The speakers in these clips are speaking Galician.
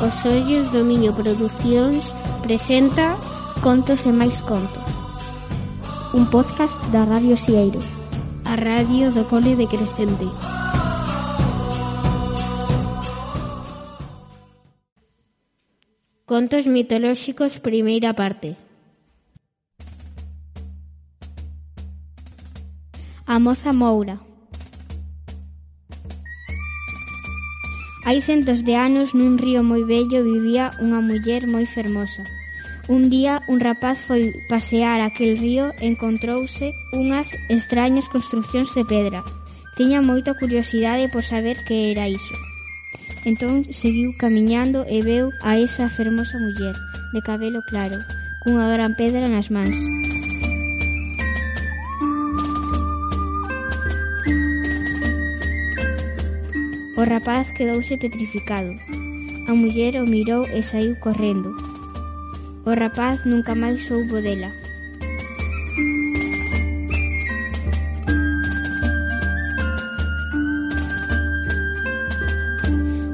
Os ollos do Miño Producións presenta Contos e máis contos. Un podcast da Radio Sieiro. A radio do Cole de Crescente. Contos mitolóxicos, primeira parte. A moza Moura. Hai centos de anos nun río moi bello vivía unha muller moi fermosa. Un día un rapaz foi pasear aquel río e encontrouse unhas extrañas construccións de pedra. Tiña moita curiosidade por saber que era iso. Entón seguiu camiñando e veu a esa fermosa muller, de cabelo claro, cunha gran pedra nas mans. O rapaz quedouse petrificado. A muller o mirou e saiu correndo. O rapaz nunca máis soubo dela.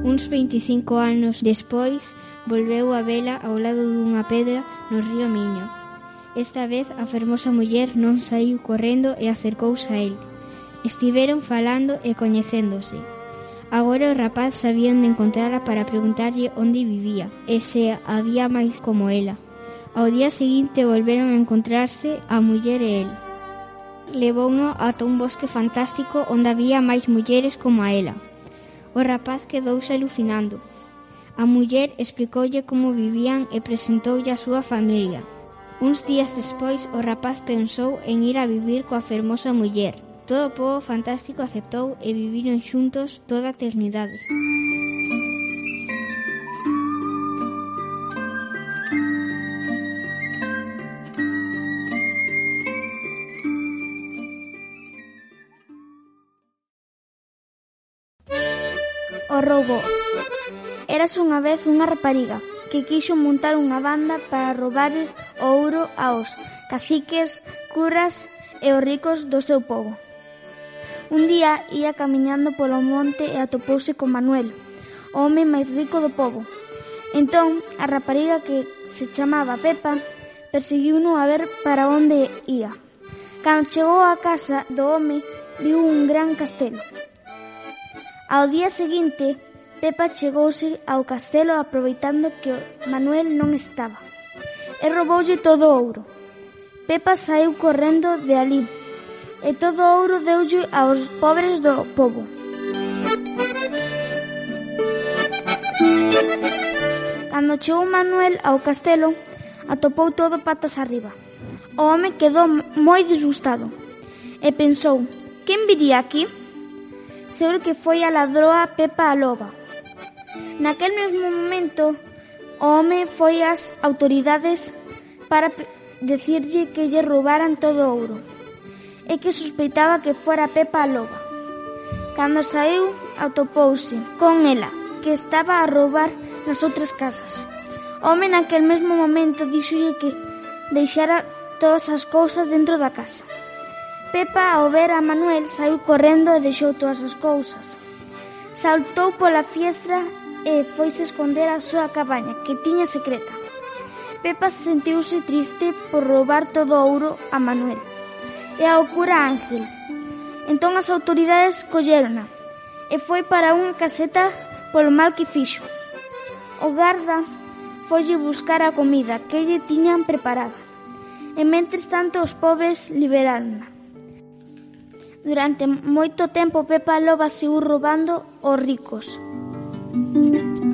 Uns 25 anos despois, volveu a vela ao lado dunha pedra no río Miño. Esta vez a fermosa muller non saiu correndo e acercouse a el. Estiveron falando e coñecéndose. Agora o rapaz sabían de encontrala para preguntarlle onde vivía e se había máis como ela. Ao día seguinte volveron a encontrarse a muller e el. Levouno ata un bosque fantástico onde había máis mulleres como a ela. O rapaz quedouse alucinando. A muller explicoulle como vivían e presentoulle a súa familia. Uns días despois, o rapaz pensou en ir a vivir coa fermosa muller, Todo o fantástico aceptou e viviron xuntos toda a eternidade. O roubo. Eras unha vez unha rapariga que quixo montar unha banda para roubares o ouro aos caciques, curas e os ricos do seu pobo. Un día ía camiñando polo monte e atopouse con Manuel, o home máis rico do pobo. Entón, a rapariga que se chamaba Pepa perseguiuno a ver para onde ía. Cando chegou á casa do home, viu un gran castelo. Ao día seguinte, Pepa chegouse ao castelo aproveitando que Manuel non estaba e rouboulle todo o ouro. Pepa saiu correndo de ali e todo o ouro deulle aos pobres do pobo. Cando chegou Manuel ao castelo, atopou todo patas arriba. O home quedou moi disgustado e pensou, quen viría aquí? Seguro que foi a ladroa Pepa a Loba. Naquel mesmo momento, o home foi ás autoridades para decirlle que lle roubaran todo o ouro e que sospeitaba que fora Pepa a loba. Cando saiu, atopouse con ela, que estaba a roubar nas outras casas. O home naquel mesmo momento dixolle que deixara todas as cousas dentro da casa. Pepa, ao ver a Manuel, saiu correndo e deixou todas as cousas. Saltou pola fiestra e foise esconder a súa cabaña, que tiña secreta. Pepa sentiuse triste por roubar todo o ouro a Manuel e ao cura Ángel. Entón as autoridades collérona e foi para unha caseta polo mal que fixo. O garda folle buscar a comida que lle tiñan preparada e mentres tanto os pobres liberárona. Durante moito tempo Pepa Loba seguiu roubando os ricos. Música